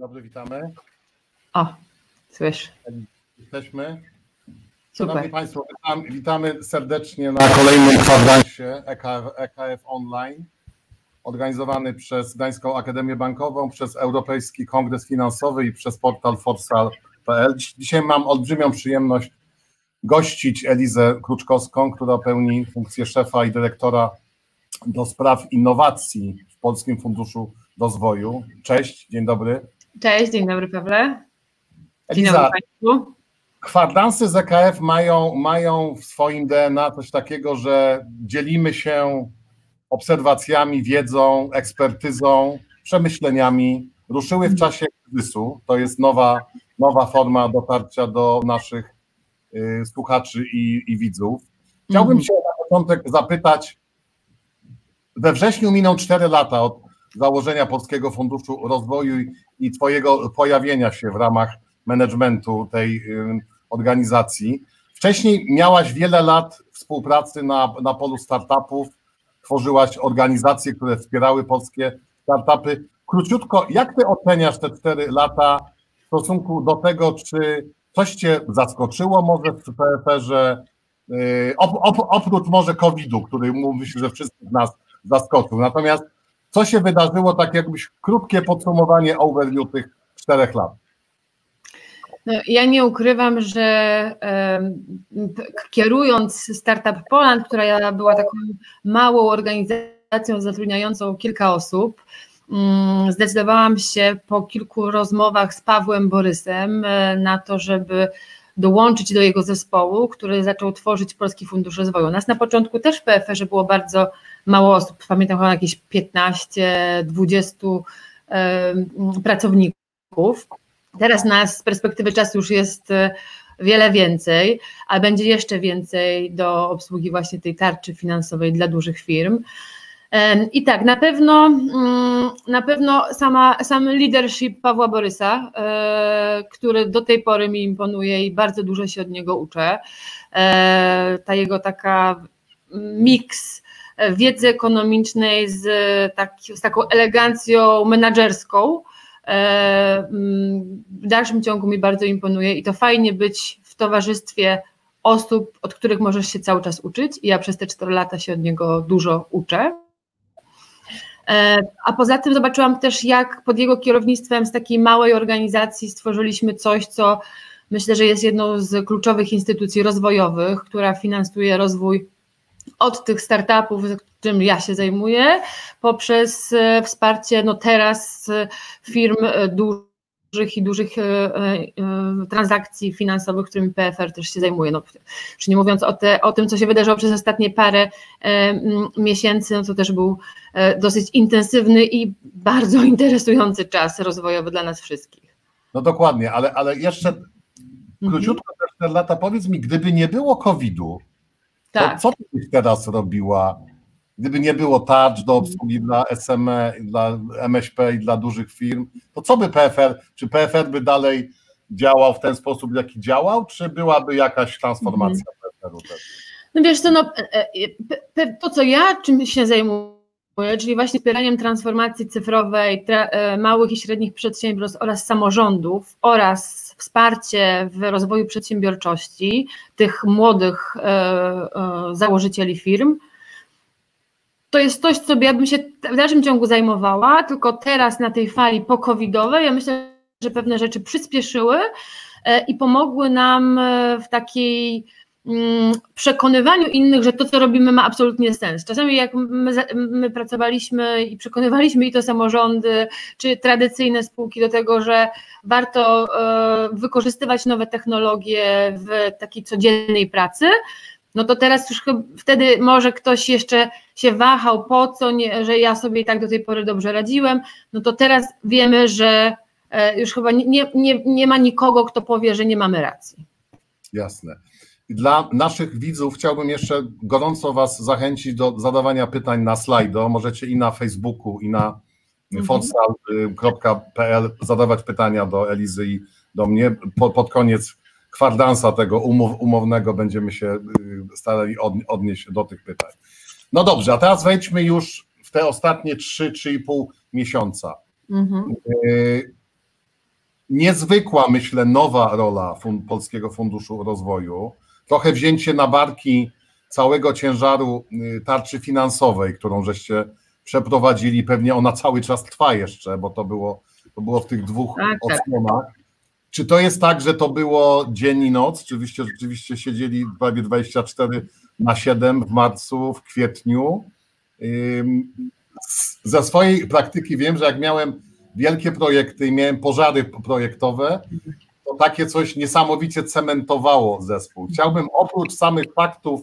dobry, witamy. O, słysz. Jesteśmy. Super. Szanowni Państwo, witam, witamy serdecznie na kolejnym kwadransie EKF, EKF Online, organizowany przez Gdańską Akademię Bankową, przez Europejski Kongres Finansowy i przez portal forsal.pl. Dzisiaj mam olbrzymią przyjemność gościć Elizę Kruczkowską, która pełni funkcję szefa i dyrektora do spraw innowacji w Polskim Funduszu Rozwoju. Cześć, dzień dobry. Cześć, dzień dobry Pawle. Dzień Eliza, dobry Państwu. Kwadransy z EKF mają, mają w swoim DNA coś takiego, że dzielimy się obserwacjami, wiedzą, ekspertyzą, przemyśleniami. Ruszyły w czasie kryzysu. To jest nowa, nowa forma dotarcia do naszych y, słuchaczy i, i widzów. Chciałbym Mhm. się na początek zapytać. We wrześniu miną 4 lata od założenia Polskiego Funduszu Rozwoju i- Twojego pojawienia się w ramach managementu tej y, organizacji. Wcześniej miałaś wiele lat współpracy na, na polu startupów, tworzyłaś organizacje, które wspierały polskie startupy. Króciutko, jak ty oceniasz te cztery lata w stosunku do tego, czy coś cię zaskoczyło może w PFR-ze, yy, op, op, oprócz może COVID-u, który mówi się, że wszystkich nas zaskoczył. Natomiast co się wydarzyło, tak jakbyś krótkie podsumowanie overview tych czterech lat? No, ja nie ukrywam, że kierując Startup Poland, która była taką małą organizacją zatrudniającą kilka osób, mm, zdecydowałam się po kilku rozmowach z Pawłem Borysem e, na to, żeby dołączyć do jego zespołu, który zaczął tworzyć Polski Fundusz Rozwoju. Nas na początku też w PFR-ze było bardzo mało osób, pamiętam chyba jakieś 15-20 em, pracowników. Teraz nas z perspektywy czasu już jest e, wiele więcej, a będzie jeszcze więcej do obsługi właśnie tej tarczy finansowej dla dużych firm. I tak, na pewno, mm, na pewno sama, sam leadership Pawła Borysa, e, który do tej pory mi imponuje i bardzo dużo się od niego uczę. E, Ta jego taka miks wiedzy ekonomicznej z, tak, z taką elegancją menadżerską, e, mm, w dalszym ciągu mi bardzo imponuje i to fajnie być w towarzystwie osób, od których możesz się cały czas uczyć i ja przez te 4 lata się od niego dużo uczę. E, A poza tym zobaczyłam też, jak pod jego kierownictwem z takiej małej organizacji stworzyliśmy coś, co myślę, że jest jedną z kluczowych instytucji rozwojowych, która finansuje rozwój od tych startupów, czym ja się zajmuję, poprzez e, wsparcie no teraz e, firm e, dużych i dużych transakcji finansowych, którymi PFR też się zajmuje. No, już nie mówiąc o, te, o tym, co się wydarzyło przez ostatnie parę miesięcy, no to też był dosyć intensywny i bardzo interesujący czas rozwojowy dla nas wszystkich. No dokładnie, ale, ale jeszcze Mhm. króciutko te 4 lata, powiedz mi, gdyby nie było COVID-u, to Tak. co ty byś teraz robiła? Gdyby nie było tarcz do obsługi dla SME, dla MŚP i dla dużych firm, to co by PFR, czy PFR by dalej działał w ten sposób, jaki działał, czy byłaby jakaś transformacja PFR-u też? No wiesz co, no, e, e, pe- to co ja czym się zajmuję, czyli właśnie wspieraniem transformacji cyfrowej tra, e, małych i średnich przedsiębiorstw oraz samorządów oraz wsparcie w rozwoju przedsiębiorczości tych młodych e, e, założycieli firm, to jest coś, co ja bym się w dalszym ciągu zajmowała, tylko teraz na tej fali po-covidowej ja myślę, że pewne rzeczy przyspieszyły e, i pomogły nam w takiej przekonywaniu innych, że to, co robimy, ma absolutnie sens. Czasami jak my, my pracowaliśmy i przekonywaliśmy i to samorządy, czy tradycyjne spółki do tego, że warto e, wykorzystywać nowe technologie w takiej codziennej pracy, no to teraz już wtedy może ktoś jeszcze się wahał, po co, nie, że ja sobie i tak do tej pory dobrze radziłem, no to teraz wiemy, że e, już chyba nie, nie, nie ma nikogo, kto powie, że nie mamy racji. Jasne. Dla naszych widzów chciałbym jeszcze gorąco Was zachęcić do zadawania pytań na slajdo. Możecie i na Facebooku, i na Mhm. forsal.pl zadawać pytania do Elizy i do mnie. Po, pod koniec kwadransa tego umow, umownego będziemy się y, starali od, odnieść do tych pytań. No dobrze, a teraz wejdźmy już w te ostatnie 3-3,5 miesiąca. Mhm. Y, niezwykła, myślę, nowa rola Fund Polskiego Funduszu Rozwoju. Trochę wzięcie na barki całego ciężaru y, tarczy finansowej, którą żeście przeprowadzili. Pewnie ona cały czas trwa jeszcze, bo to było, to było w tych dwóch tak, tak. odsłonach. Czy to jest tak, że to było dzień i noc? Czy rzeczywiście siedzieli prawie 24 na 7 w marcu, w kwietniu? Ze swojej praktyki wiem, że jak miałem wielkie projekty i miałem pożary projektowe, to takie coś niesamowicie cementowało zespół. Chciałbym oprócz samych faktów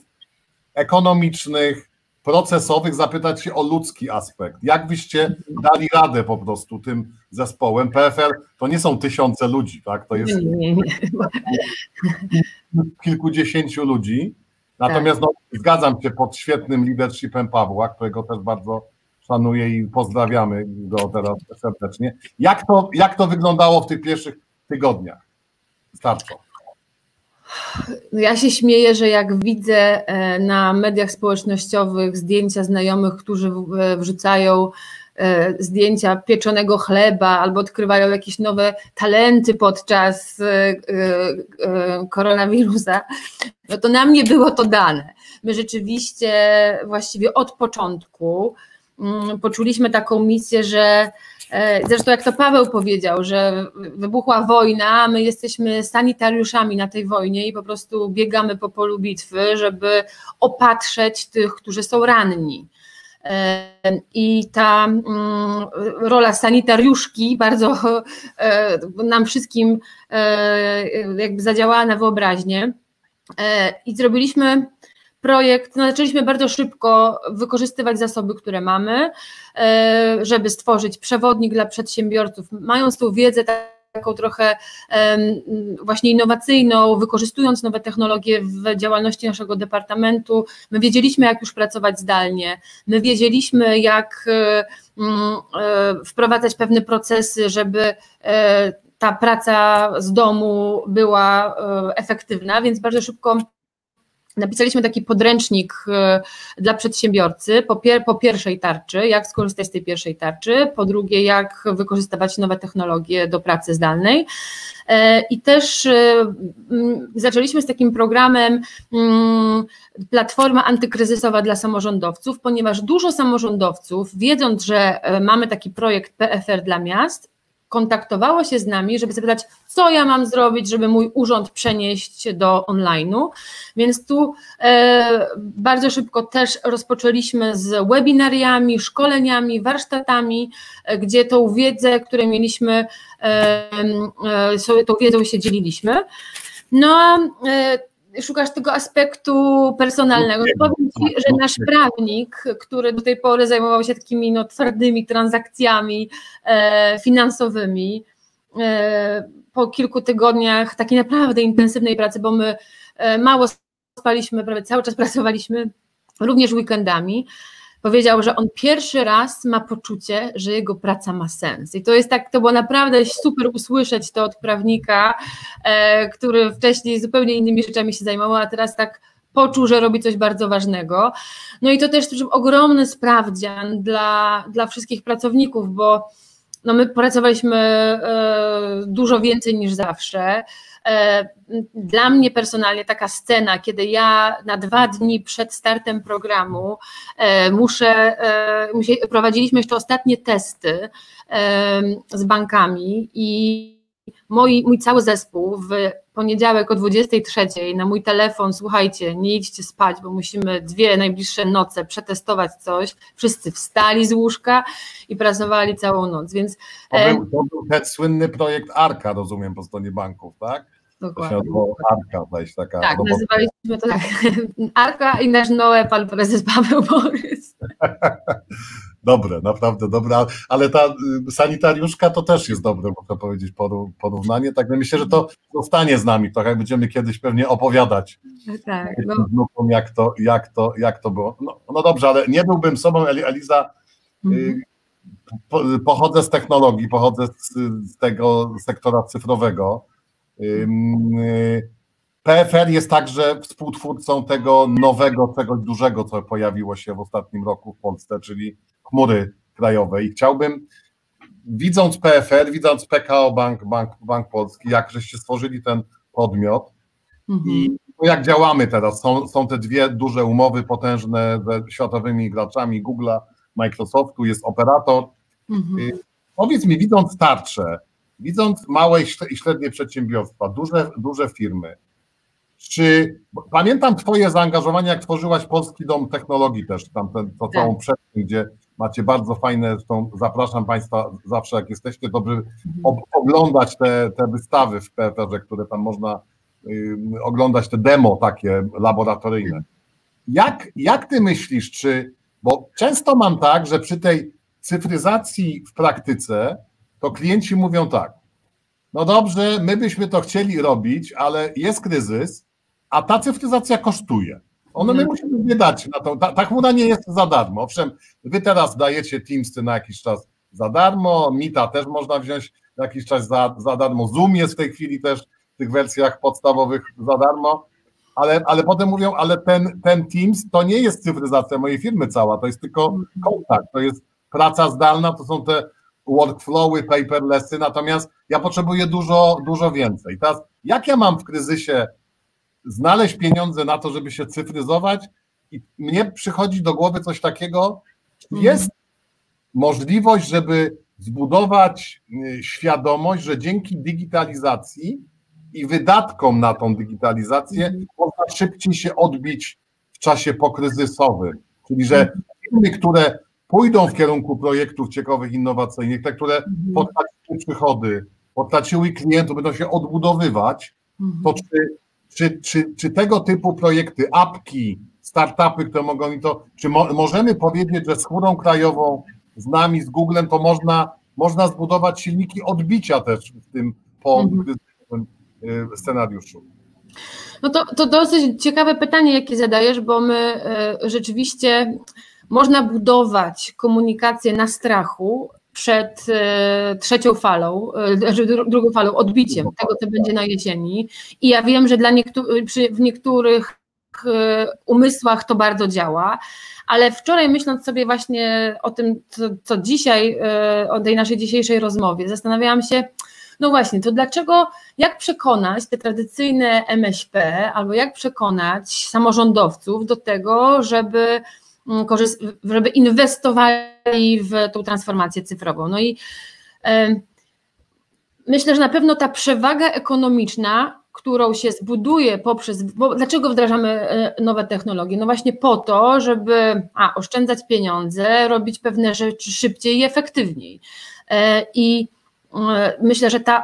ekonomicznych, procesowych zapytać się o ludzki aspekt. Jak byście dali radę po prostu tym zespołem? PFR to nie są tysiące ludzi, tak? To jest nie, nie, nie. kilkudziesięciu ludzi. Natomiast tak. no, zgadzam się pod świetnym leadershipem Pawła, którego też bardzo szanuję i pozdrawiamy go teraz serdecznie. Jak to, jak to wyglądało w tych pierwszych tygodniach? Starczą. Ja się śmieję, że jak widzę e, na mediach społecznościowych zdjęcia znajomych, którzy e, wrzucają e, zdjęcia pieczonego chleba albo odkrywają jakieś nowe talenty podczas koronawirusa, no to na mnie było to dane. My rzeczywiście właściwie od początku poczuliśmy taką misję, że E, zresztą jak to Paweł powiedział, że wybuchła wojna, my jesteśmy sanitariuszami na tej wojnie i po prostu biegamy po polu bitwy, żeby opatrzeć tych, którzy są ranni. E, I ta mm, rola sanitariuszki bardzo e, nam wszystkim jakby zadziałała na wyobraźnię. I zrobiliśmy projekt, no, zaczęliśmy bardzo szybko wykorzystywać zasoby, które mamy, e, żeby stworzyć przewodnik dla przedsiębiorców, mając tą wiedzę taką trochę właśnie innowacyjną, wykorzystując nowe technologie w działalności naszego departamentu. My wiedzieliśmy, jak już pracować zdalnie, my wiedzieliśmy, jak e, e, wprowadzać pewne procesy, żeby ta praca z domu była efektywna, więc bardzo szybko Napisaliśmy taki podręcznik e, dla przedsiębiorcy po, pier po, pierwszej tarczy, jak skorzystać z tej pierwszej tarczy, po drugie, jak wykorzystywać nowe technologie do pracy zdalnej. E, I też e, zaczęliśmy z takim programem Platforma Antykryzysowa dla Samorządowców, ponieważ dużo samorządowców, wiedząc, że mamy taki projekt PFR dla miast, kontaktowało się z nami, żeby zapytać, co ja mam zrobić, żeby mój urząd przenieść do online'u. Więc tu e, bardzo szybko też rozpoczęliśmy z webinariami, szkoleniami, warsztatami, e, gdzie tą wiedzę, które mieliśmy, e, e tą wiedzą się dzieliliśmy. No, e, szukasz tego aspektu personalnego. No powiem Ci, że nasz prawnik, który do tej pory zajmował się takimi no, twardymi transakcjami e, finansowymi, e, po kilku tygodniach takiej naprawdę intensywnej pracy, bo my e, mało spaliśmy, prawie cały czas pracowaliśmy, również weekendami, powiedział, że on pierwszy raz ma poczucie, że jego praca ma sens. I to jest tak, to było naprawdę super usłyszeć to od prawnika, e, który wcześniej zupełnie innymi rzeczami się zajmował, a teraz tak poczuł, że robi coś bardzo ważnego. No i to też ogromny sprawdzian dla, dla wszystkich pracowników, bo no my pracowaliśmy e, dużo więcej niż zawsze. E, dla mnie personalnie taka scena, kiedy ja na dwa dni przed startem programu e, muszę, e, prowadziliśmy jeszcze ostatnie testy z bankami i Moi, mój cały zespół w poniedziałek o 23 na mój telefon, słuchajcie, nie idźcie spać, bo musimy dwie najbliższe noce przetestować coś. Wszyscy wstali z łóżka i pracowali całą noc, więc... To był, to był ten słynny projekt ARKA, rozumiem, po stronie banków, tak? Dokładnie. To Arka, taka Tak, robota. nazywaliśmy to tak. Arka i nasz Noe, pan prezes Paweł Borys. dobre, naprawdę dobre, ale ta y, sanitariuszka to też jest dobre, można powiedzieć, porównanie. Tak myślę, że to zostanie z nami, tak jak będziemy kiedyś pewnie opowiadać tak, no. jak, to, jak, to, jak to było. No, no dobrze, ale nie byłbym sobą, Eliza, y, mhm. pochodzę z technologii, pochodzę z tego sektora cyfrowego, PFR jest także współtwórcą tego nowego, czegoś dużego, co pojawiło się w ostatnim roku w Polsce, czyli chmury krajowej. I chciałbym widząc PFR, widząc PKO Bank, Bank, Bank Polski, jak żeście stworzyli ten podmiot mhm. i jak działamy teraz, są, są te dwie duże umowy potężne ze światowymi graczami Google'a, Microsoftu, jest operator. Mhm. Y, powiedz mi, widząc tarcze, widząc małe i średnie przedsiębiorstwa, duże, duże firmy, czy pamiętam Twoje zaangażowanie, jak tworzyłaś Polski Dom Technologii też, tam ten, to całą tak. przestrzeń, gdzie macie bardzo fajne, zresztą zapraszam Państwa zawsze, jak jesteście, dobry mhm. oglądać te, te wystawy w PFR-ze, które tam można y, oglądać, te demo takie laboratoryjne. Jak, jak Ty myślisz, czy, bo często mam tak, że przy tej cyfryzacji w praktyce, to klienci mówią tak, no dobrze, my byśmy to chcieli robić, ale jest kryzys, a ta cyfryzacja kosztuje. Ono my mhm. musimy wydać na to. Ta, ta chmura nie jest za darmo. Owszem, wy teraz dajecie Teamsy na jakiś czas za darmo, Mita też można wziąć na jakiś czas za, za darmo, Zoom jest w tej chwili też w tych wersjach podstawowych za darmo, ale, ale potem mówią, ale ten, ten Teams to nie jest cyfryzacja mojej firmy cała, to jest tylko mhm. kontakt, to jest praca zdalna, to są te workflowy, paperlessy, natomiast ja potrzebuję dużo, dużo więcej. Teraz, jak ja mam w kryzysie znaleźć pieniądze na to, żeby się cyfryzować i mnie przychodzi do głowy coś takiego, mhm. jest możliwość, żeby zbudować y, świadomość, że dzięki digitalizacji i wydatkom na tą digitalizację mhm. można szybciej się odbić w czasie pokryzysowym. Czyli, że mhm. firmy, które pójdą w kierunku projektów ciekawych, innowacyjnych, te, które potraciły przychody, potraciły klientów, będą się odbudowywać, to czy czy, czy, czy tego typu projekty, apki, startupy, które mogą mi to, czy mo, możemy powiedzieć, że z chmurą krajową, z nami, z Googlem, to można, można zbudować silniki odbicia też w tym po mhm. Y, scenariuszu? No to, to dosyć ciekawe pytanie, jakie zadajesz, bo my y, rzeczywiście można budować komunikację na strachu, przed e, trzecią falą, e, znaczy drugą falą, odbiciem tego, co będzie na jesieni. I ja wiem, że dla niektórych, w niektórych e, umysłach to bardzo działa, ale wczoraj myśląc sobie właśnie o tym, co, co dzisiaj, o tej naszej dzisiejszej rozmowie, zastanawiałam się, no właśnie, to dlaczego, jak przekonać te tradycyjne MŚP, albo jak przekonać samorządowców do tego, żeby żeby inwestowali w tą transformację cyfrową. No i myślę, że na pewno ta przewaga ekonomiczna, którą się zbuduje poprzez. Bo dlaczego wdrażamy e, nowe technologie? No właśnie po to, żeby a, oszczędzać pieniądze, robić pewne rzeczy szybciej i efektywniej. E, I e, myślę, że ta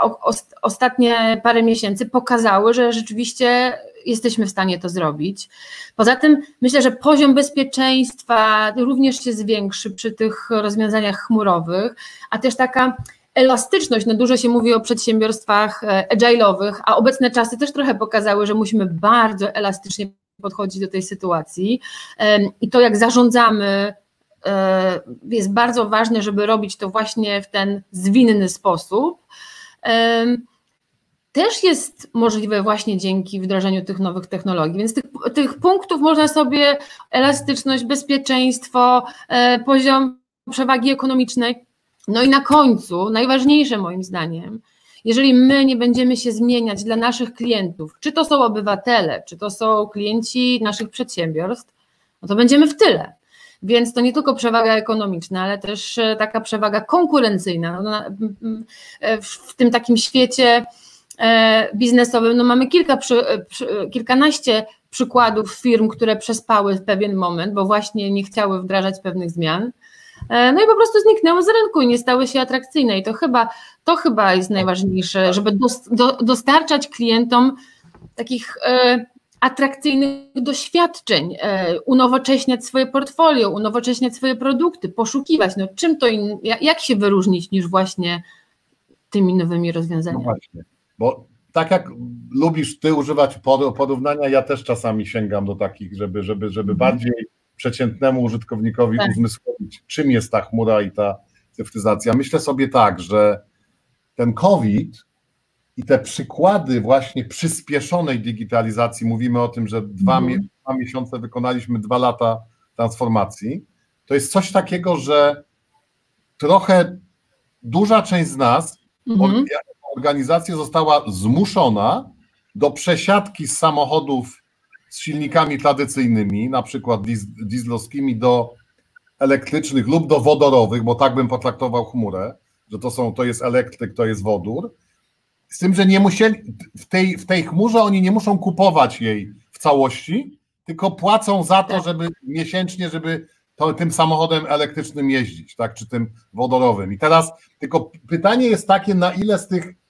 ostatnie parę miesięcy pokazały, że rzeczywiście jesteśmy w stanie to zrobić. Poza tym myślę, że poziom bezpieczeństwa również się zwiększy przy tych rozwiązaniach chmurowych, a też taka elastyczność, no dużo się mówi o przedsiębiorstwach e, agile'owych, a obecne czasy też trochę pokazały, że musimy bardzo elastycznie podchodzić do tej sytuacji i to jak zarządzamy e, jest bardzo ważne, żeby robić to właśnie w ten zwinny sposób też jest możliwe właśnie dzięki wdrożeniu tych nowych technologii. Więc tych, tych punktów można sobie elastyczność, bezpieczeństwo, e, poziom przewagi ekonomicznej. No i na końcu, najważniejsze moim zdaniem, jeżeli my nie będziemy się zmieniać dla naszych klientów, czy to są obywatele, czy to są klienci naszych przedsiębiorstw, no to będziemy w tyle. Więc to nie tylko przewaga ekonomiczna, ale też e, taka przewaga konkurencyjna. No, e, w tym takim świecie biznesowym, no mamy kilka, przy, e, przy, kilkanaście przykładów firm, które przespały w pewien moment, bo właśnie nie chciały wdrażać pewnych zmian. E, no i po prostu zniknęły z rynku i nie stały się atrakcyjne. I to chyba, to chyba jest najważniejsze, żeby dostarczać klientom takich atrakcyjnych doświadczeń, unowocześniać swoje portfolio, unowocześniać swoje produkty, poszukiwać, no czym to, in, jak się wyróżnić niż właśnie tymi nowymi rozwiązaniami. No. Bo tak jak lubisz ty używać porównania, ja też czasami sięgam do takich, żeby, żeby, żeby mhm. bardziej przeciętnemu użytkownikowi tak. uzmysłowić, czym jest ta chmura i ta cyfryzacja. Myślę sobie tak, że ten COVID i te przykłady właśnie przyspieszonej digitalizacji, mówimy o tym, że dwa, mhm. dwa miesiące wykonaliśmy dwa lata transformacji, to jest coś takiego, że trochę duża część z nas, mhm. Organizacja została zmuszona do przesiadki z samochodów z silnikami tradycyjnymi, na przykład dieslowskimi, do elektrycznych lub do wodorowych, bo tak bym potraktował chmurę, że to, są, to jest elektryk, to jest wodór. Z tym, że nie musieli, w tej, w tej chmurze oni nie muszą kupować jej w całości, tylko płacą za to, tak. żeby miesięcznie, żeby to, tym samochodem elektrycznym jeździć, tak, czy tym wodorowym. I teraz tylko pytanie jest takie, na ile z tych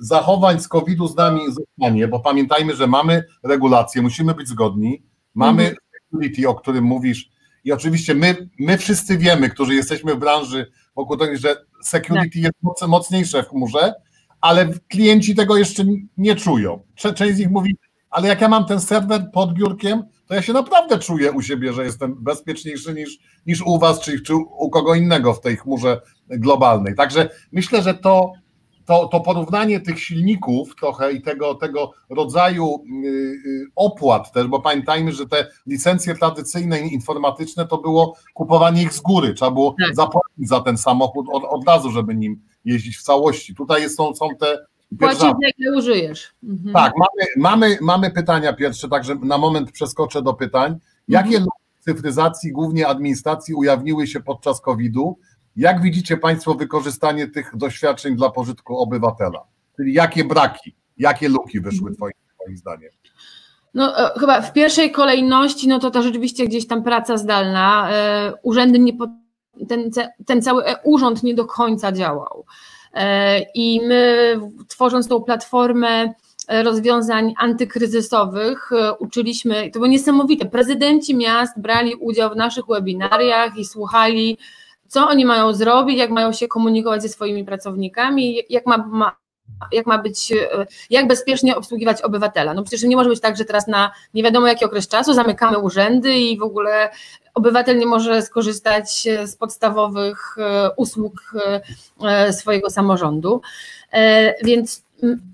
zachowań z COVID-u z nami zostanie, bo pamiętajmy, że mamy regulacje, musimy być zgodni, mamy mhm. security, o którym mówisz, i oczywiście my, my wszyscy wiemy, którzy jesteśmy w branży wokół tego, że security tak. jest mocniejsze w chmurze, ale klienci tego jeszcze nie czują. Część z nich mówi, ale jak ja mam ten serwer pod biurkiem, to ja się naprawdę czuję u siebie, że jestem bezpieczniejszy niż, niż u Was, czy, czy u kogo innego w tej chmurze globalnej. Także myślę, że to, to, to porównanie tych silników trochę i tego, tego rodzaju y, y, opłat też, bo pamiętajmy, że te licencje tradycyjne informatyczne to było kupowanie ich z góry, trzeba było tak. zapłacić za ten samochód od, od razu, żeby nim jeździć w całości. Tutaj są, są te Płacić jak je użyjesz. Mhm. Tak, mamy, mamy, mamy pytania pierwsze, także na moment przeskoczę do pytań. Jakie mhm. cyfryzacji, głównie administracji, ujawniły się podczas COVID-u? Jak widzicie Państwo wykorzystanie tych doświadczeń dla pożytku obywatela? Czyli jakie braki, jakie luki wyszły mhm. Twoim, twoim zdaniem? No, e, chyba w pierwszej kolejności, no to to rzeczywiście gdzieś tam praca zdalna. E, urzędy nie, ten, ten cały urząd nie do końca działał. E, I my, tworząc tą platformę rozwiązań antykryzysowych, uczyliśmy, to było niesamowite. Prezydenci miast brali udział w naszych webinariach i słuchali co oni mają zrobić, jak mają się komunikować ze swoimi pracownikami, jak ma, ma jak ma być, e, jak bezpiecznie obsługiwać obywatela. No przecież nie może być tak, że teraz na nie wiadomo jaki okres czasu zamykamy urzędy i w ogóle obywatel nie może skorzystać z podstawowych e, usług e, swojego samorządu. Więc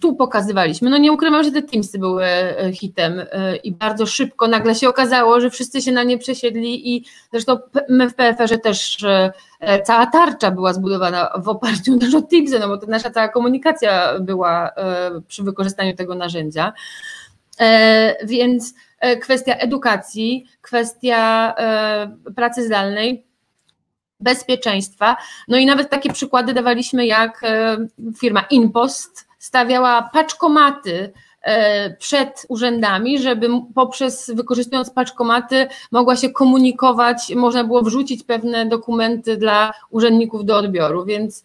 tu pokazywaliśmy. No nie ukrywam, że te Teamsy były e, hitem e, i bardzo szybko nagle się okazało, że wszyscy się na nie przesiedli i zresztą my w PFR-ze też e, cała tarcza była zbudowana w oparciu też o Teamsy, no bo to nasza cała komunikacja była przy wykorzystaniu tego narzędzia. Więc kwestia edukacji, kwestia pracy zdalnej, bezpieczeństwa. No i nawet takie przykłady dawaliśmy jak firma InPost, stawiała paczkomaty e, przed urzędami, żeby poprzez wykorzystując paczkomaty mogła się komunikować, można było wrzucić pewne dokumenty dla urzędników do odbioru, więc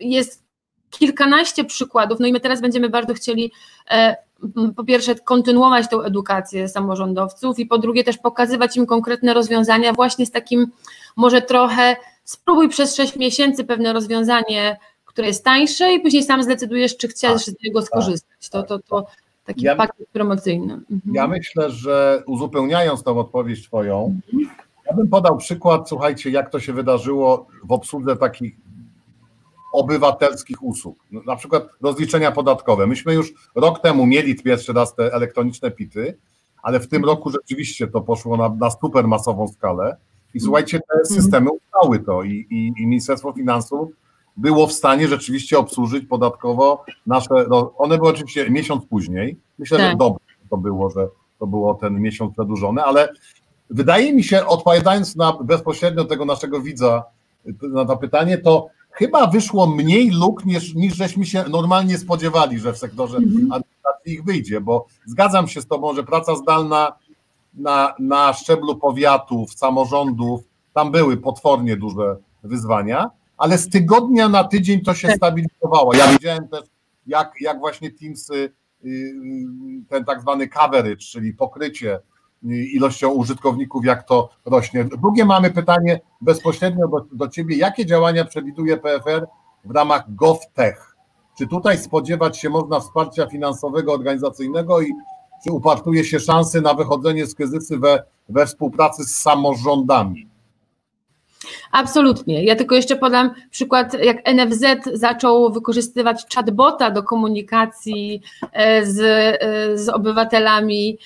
jest kilkanaście przykładów, no i my teraz będziemy bardzo chcieli e, po pierwsze kontynuować tą edukację samorządowców i po drugie też pokazywać im konkretne rozwiązania właśnie z takim może trochę spróbuj przez 6 miesięcy pewne rozwiązanie które jest tańsze i później sam zdecydujesz, czy chcesz z niego tak, skorzystać. To, to, to taki ja, pakiet promocyjny. Mhm. Ja myślę, że uzupełniając tą odpowiedź Twoją, mhm. ja bym podał przykład, słuchajcie, jak to się wydarzyło w obsłudze takich obywatelskich usług, no, na przykład rozliczenia podatkowe. Myśmy już rok temu mieli pierwszy raz te elektroniczne PIT-y, ale w tym mhm. roku rzeczywiście to poszło na, na super masową skalę i słuchajcie, te systemy uznały to i, i, i Ministerstwo Finansów było w stanie rzeczywiście obsłużyć podatkowo nasze, no, one były oczywiście miesiąc później, myślę, tak. że dobrze to było, że to było ten miesiąc przedłużony, ale wydaje mi się, odpowiadając na bezpośrednio tego naszego widza na to pytanie, to chyba wyszło mniej luk niż, niż żeśmy się normalnie spodziewali, że w sektorze mhm. administracji ich wyjdzie, bo zgadzam się z Tobą, że praca zdalna na, na szczeblu powiatów, samorządów, tam były potwornie duże wyzwania, ale z tygodnia na tydzień to się tak. stabilizowało. Ja widziałem też, jak, jak właśnie Teamsy, y, y, ten tak zwany coverage, czyli pokrycie ilością użytkowników, jak to rośnie. Drugie mamy pytanie bezpośrednio do, do Ciebie. Jakie działania przewiduje PFR w ramach GovTech? Czy tutaj spodziewać się można wsparcia finansowego, organizacyjnego i czy upatruje się szansy na wychodzenie z kryzysu we, we współpracy z samorządami? Absolutnie. Ja tylko jeszcze podam przykład, jak NFZ zaczął wykorzystywać chatbota do komunikacji e, z, e, z obywatelami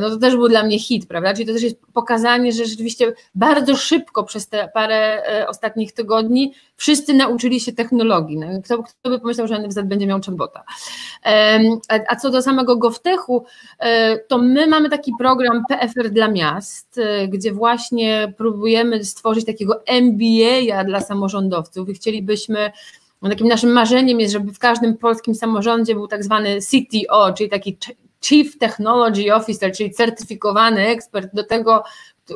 no to też był dla mnie hit, prawda? Czyli to też jest pokazanie, że rzeczywiście bardzo szybko przez te parę e, ostatnich tygodni wszyscy nauczyli się technologii. No, kto, kto by pomyślał, że NFZ będzie miał chatbota? A co do samego GovTechu, e, to my mamy taki program PFR dla miast, gdzie właśnie próbujemy stworzyć takiego MBA dla samorządowców i chcielibyśmy Takim naszym marzeniem jest, żeby w każdym polskim samorządzie był tak zwany CTO, czyli taki Chief Technology Officer, czyli certyfikowany ekspert do tego,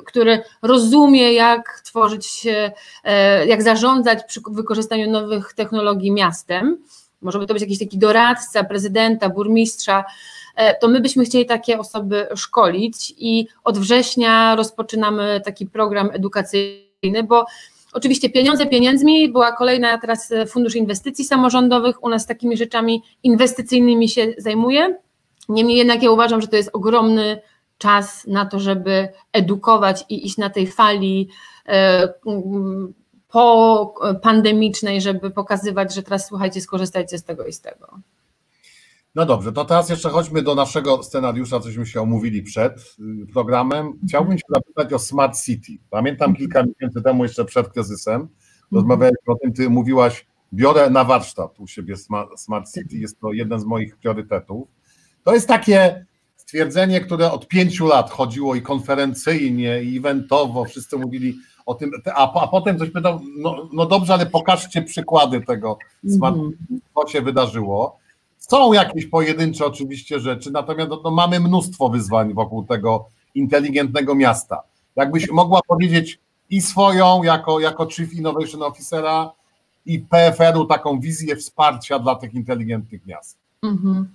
który rozumie, jak tworzyć, e, jak zarządzać przy wykorzystaniu nowych technologii miastem. Może by to być jakiś taki doradca prezydenta, burmistrza. E, to my byśmy chcieli takie osoby szkolić i od września rozpoczynamy taki program edukacyjny, bo Oczywiście pieniądze pieniędzmi, była kolejna teraz Fundusz Inwestycji Samorządowych, u nas takimi rzeczami inwestycyjnymi się zajmuje. Niemniej jednak ja uważam, że to jest ogromny czas na to, żeby edukować i iść na tej fali e, po pandemicznej, żeby pokazywać, że teraz słuchajcie, skorzystajcie z tego i z tego. No dobrze, to teraz jeszcze chodźmy do naszego scenariusza, cośmy się omówili przed y, programem. Chciałbym się zapytać o Smart City. Pamiętam kilka miesięcy temu, jeszcze przed kryzysem, rozmawialiśmy o tym, ty mówiłaś, biorę na warsztat u siebie Smart City, jest to jeden z moich priorytetów. To jest takie stwierdzenie, które od pięciu lat chodziło i konferencyjnie, i eventowo, wszyscy mówili o tym, a, a potem ktoś pytał, no, no dobrze, ale pokażcie przykłady tego, mhm. co się wydarzyło. Są jakieś pojedyncze oczywiście rzeczy, natomiast no, mamy mnóstwo wyzwań wokół tego inteligentnego miasta. Jakbyś mogła powiedzieć i swoją jako, jako Chief Innovation Officera i PFR-u taką wizję wsparcia dla tych inteligentnych miast. Mhm.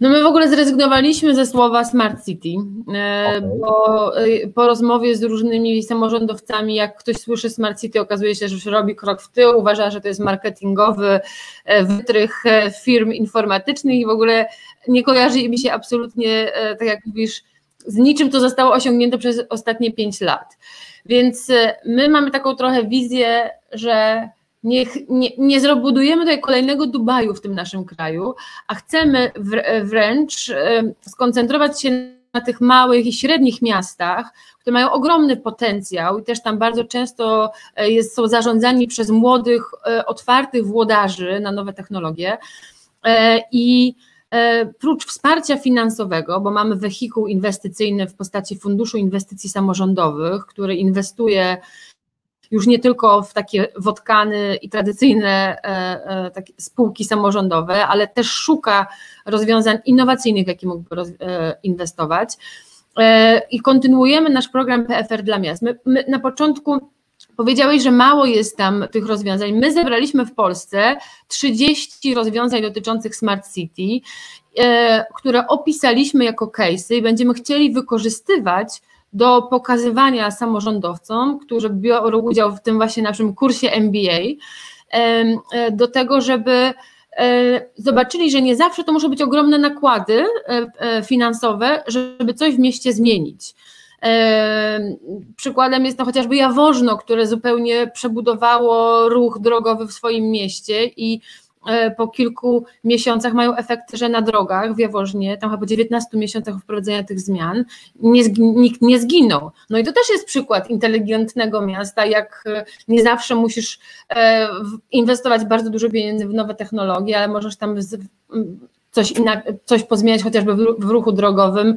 No my w ogóle zrezygnowaliśmy ze słowa Smart City, e, okay. bo e, po rozmowie z różnymi samorządowcami, jak ktoś słyszy Smart City, okazuje się, że robi krok w tył, uważa, że to jest marketingowy e, wytrych firm informatycznych i w ogóle nie kojarzy mi się absolutnie, tak jak mówisz, z niczym, co zostało osiągnięte przez ostatnie pięć lat. Więc my mamy taką trochę wizję, że Nie, nie zrobudujemy tutaj kolejnego Dubaju w tym naszym kraju, a chcemy wręcz skoncentrować się na tych małych i średnich miastach, które mają ogromny potencjał i też tam bardzo często e, jest, są zarządzani przez młodych, e, otwartych włodarzy na nowe technologie. E, I prócz wsparcia finansowego, bo mamy wehikuł inwestycyjny w postaci Funduszu Inwestycji Samorządowych, który inwestuje już nie tylko w takie wodkany i tradycyjne e, e, takie spółki samorządowe, ale też szuka rozwiązań innowacyjnych, jakie mógłby e, inwestować. I kontynuujemy nasz program PFR dla miast. My, my na początku Powiedziałeś, że mało jest tam tych rozwiązań. My zebraliśmy w Polsce 30 rozwiązań dotyczących Smart City, które opisaliśmy jako case'y i będziemy chcieli wykorzystywać do pokazywania samorządowcom, którzy biorą udział w tym właśnie naszym kursie MBA, e, do tego, żeby e, zobaczyli, że nie zawsze to muszą być ogromne nakłady e, finansowe, żeby coś w mieście zmienić. Przykładem jest no chociażby Jaworzno, które zupełnie przebudowało ruch drogowy w swoim mieście i po kilku miesiącach mają efekt, że na drogach w Jaworznie, tam chyba po 19 miesiącach wprowadzenia tych zmian, nie, nikt nie zginął. No i to też jest przykład inteligentnego miasta, jak e, nie zawsze musisz e, inwestować bardzo dużo pieniędzy w nowe technologie, ale możesz tam coś, coś pozmieniać chociażby w, ruchu drogowym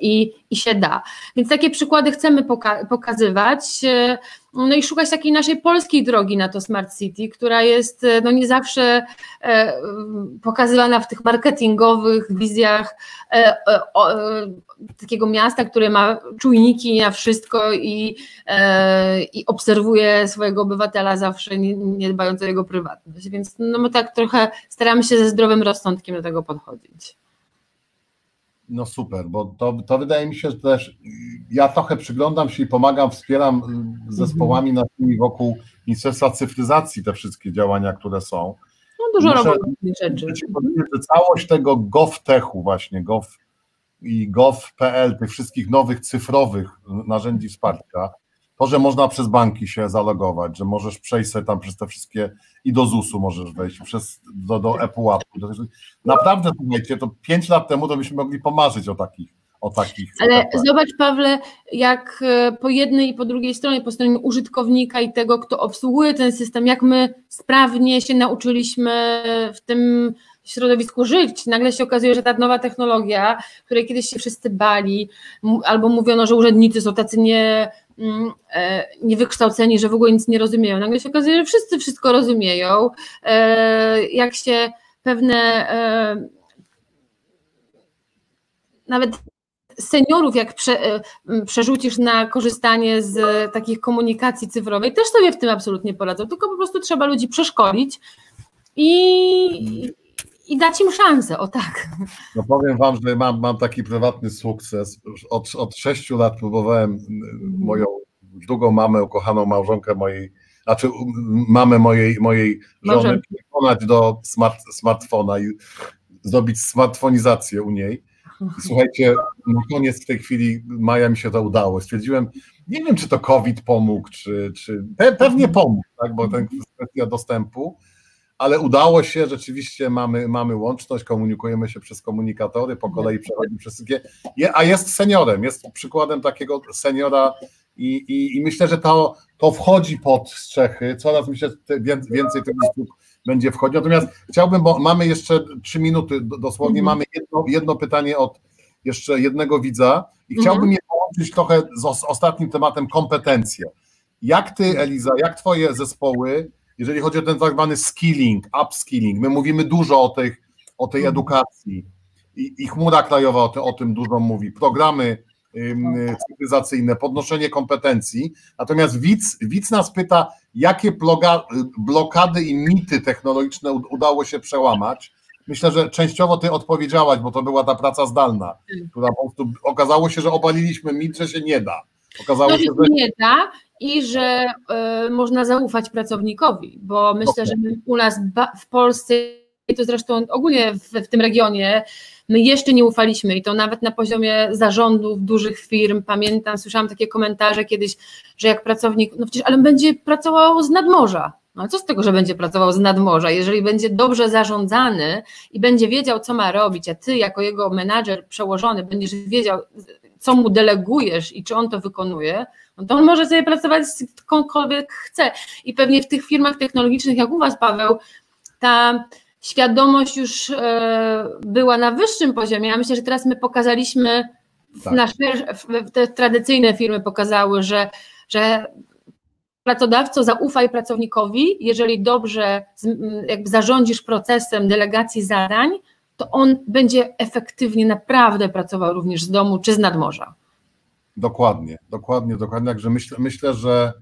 i, i się da. Więc takie przykłady chcemy poka pokazywać no i szukać takiej naszej polskiej drogi na to Smart City, która jest e, no nie zawsze e, pokazywana w tych marketingowych wizjach e, takiego miasta, które ma czujniki na wszystko i, i obserwuje swojego obywatela zawsze, nie, nie dbając o jego prywatność. Więc no my tak trochę staramy się ze zdrowym rozsądkiem do tego podchodzić. No super, bo to, to wydaje mi się, że też ja trochę przyglądam się i pomagam, wspieram y, zespołami mhm. naszymi wokół Ministerstwa Cyfryzacji te wszystkie działania, które są. No dużo roboty rzeczy. Że całość tego GovTechu właśnie, Gov i gov.pl, tych wszystkich nowych cyfrowych narzędzi wsparcia, to, że można przez banki się zalogować, że możesz przejść sobie tam przez te wszystkie i do ZUS-u możesz wejść, przez, do, do ePUAP. Naprawdę, słuchajcie, to pięć lat temu to byśmy mogli pomarzyć o takich, o takich. Ale zobacz, Pawle, jak e, po jednej i po drugiej stronie, po stronie użytkownika i tego, kto obsługuje ten system, jak my sprawnie się nauczyliśmy w tym środowisku żyć. Nagle się okazuje, że ta nowa technologia, której kiedyś się wszyscy bali, albo mówiono, że urzędnicy są tacy nie, mm, e, niewykształceni, że w ogóle nic nie rozumieją. Nagle się okazuje, że wszyscy wszystko rozumieją. E, jak się pewne nawet seniorów, jak prze, e, przerzucisz na korzystanie z takich komunikacji cyfrowej, też sobie w tym absolutnie poradzą, tylko po prostu trzeba ludzi przeszkolić i, i dać im szansę, o tak. No powiem Wam, że mam, mam taki prywatny sukces. Od, od sześciu lat próbowałem moją drugą mamę, ukochaną małżonkę mojej, znaczy mamę mojej, mojej żony przekonać do smart, smartfona i zrobić smartfonizację u niej. Słuchajcie, na koniec w tej chwili maja mi się to udało. Stwierdziłem, nie wiem, czy to COVID pomógł, czy, czy pewnie pomógł, tak, bo to kwestia dostępu, ale udało się, rzeczywiście mamy, mamy łączność, komunikujemy się przez komunikatory, po kolei przechodzi przez wszystkie, a jest seniorem, jest przykładem takiego seniora i, i, i myślę, że to, to wchodzi pod strzechy, coraz myślę, więcej tych usług będzie wchodzić. Natomiast chciałbym, bo mamy jeszcze trzy minuty dosłownie, mhm. mamy jedno, jedno pytanie od jeszcze jednego widza i mhm. chciałbym je połączyć trochę z ostatnim tematem kompetencje. Jak ty, Eliza, jak twoje zespoły, jeżeli chodzi o ten tak zwany skilling, upskilling, my mówimy dużo o, tych, o tej mhm. edukacji i, i chmura krajowa o, te, o tym dużo mówi, programy cywilizacyjne, podnoszenie kompetencji. Natomiast widz, widz nas pyta, jakie bloga, blokady i mity technologiczne udało się przełamać. Myślę, że częściowo ty odpowiedziałaś, bo to była ta praca zdalna, która po prostu okazało się, że obaliliśmy mit, że się nie da. Okazało no, się, że nie da i że y, można zaufać pracownikowi, bo myślę, że u nas w Polsce i to zresztą ogólnie w, w, tym regionie my jeszcze nie ufaliśmy i to nawet na poziomie zarządów dużych firm. Pamiętam, słyszałam takie komentarze kiedyś, że jak pracownik, no przecież, ale będzie pracował z nadmorza. No co z tego, że będzie pracował z nadmorza? Jeżeli będzie dobrze zarządzany i będzie wiedział, co ma robić, a ty jako jego menadżer przełożony będziesz wiedział, co mu delegujesz i czy on to wykonuje, no to on może sobie pracować z kimkolwiek chce. I pewnie w tych firmach technologicznych, jak u Was, Paweł, ta świadomość już e, była na wyższym poziomie. Ja myślę, że teraz my pokazaliśmy, tak. nasze, te tradycyjne firmy pokazały, że, że pracodawco zaufaj pracownikowi, jeżeli dobrze jakby zarządzisz procesem delegacji zadań, to on będzie efektywnie naprawdę pracował również z domu czy z nadmorza. Dokładnie, dokładnie, dokładnie. Także myślę, myślę że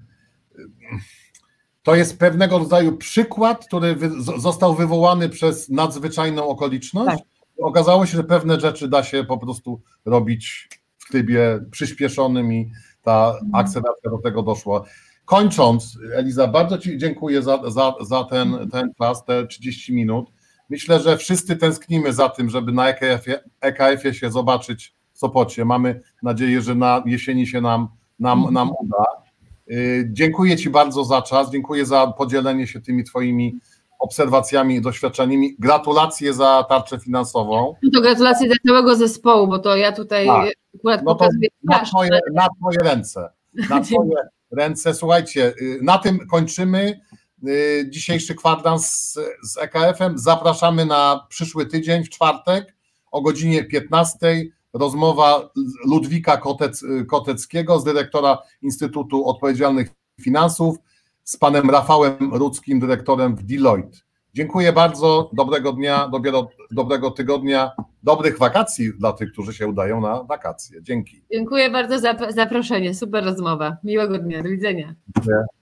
to jest pewnego rodzaju przykład, który wy, został wywołany przez nadzwyczajną okoliczność. Tak. Okazało się, że pewne rzeczy da się po prostu robić w trybie przyspieszonym i ta mhm. akceleracja do tego doszła. Kończąc, Eliza, bardzo Ci dziękuję za, za, za ten, ten czas, te 30 minut. Myślę, że wszyscy tęsknimy za tym, żeby na EKF-ie, EKF-ie się zobaczyć w Sopocie. Mamy nadzieję, że na jesieni się nam, nam, nam uda. Y, dziękuję Ci bardzo za czas, dziękuję za podzielenie się tymi Twoimi obserwacjami i doświadczeniami. Gratulacje za tarczę finansową. No to gratulacje dla całego zespołu, bo to ja tutaj tak. akurat no pokazuję na twoje, na twoje ręce. Na Twoje ręce. Słuchajcie, y, na tym kończymy y, dzisiejszy kwadrans z EKF-em. Zapraszamy na przyszły tydzień, w czwartek o godzinie 15 rozmowa Ludwika Kotec, Koteckiego z dyrektora Instytutu Odpowiedzialnych Finansów z panem Rafałem Rudzkim, dyrektorem w Deloitte. Dziękuję bardzo, dobrego dnia, dobiero, dobrego tygodnia, dobrych wakacji dla tych, którzy się udają na wakacje. Dzięki. Dziękuję bardzo za zaproszenie, super rozmowa. Miłego dnia, do widzenia. Dziękuję.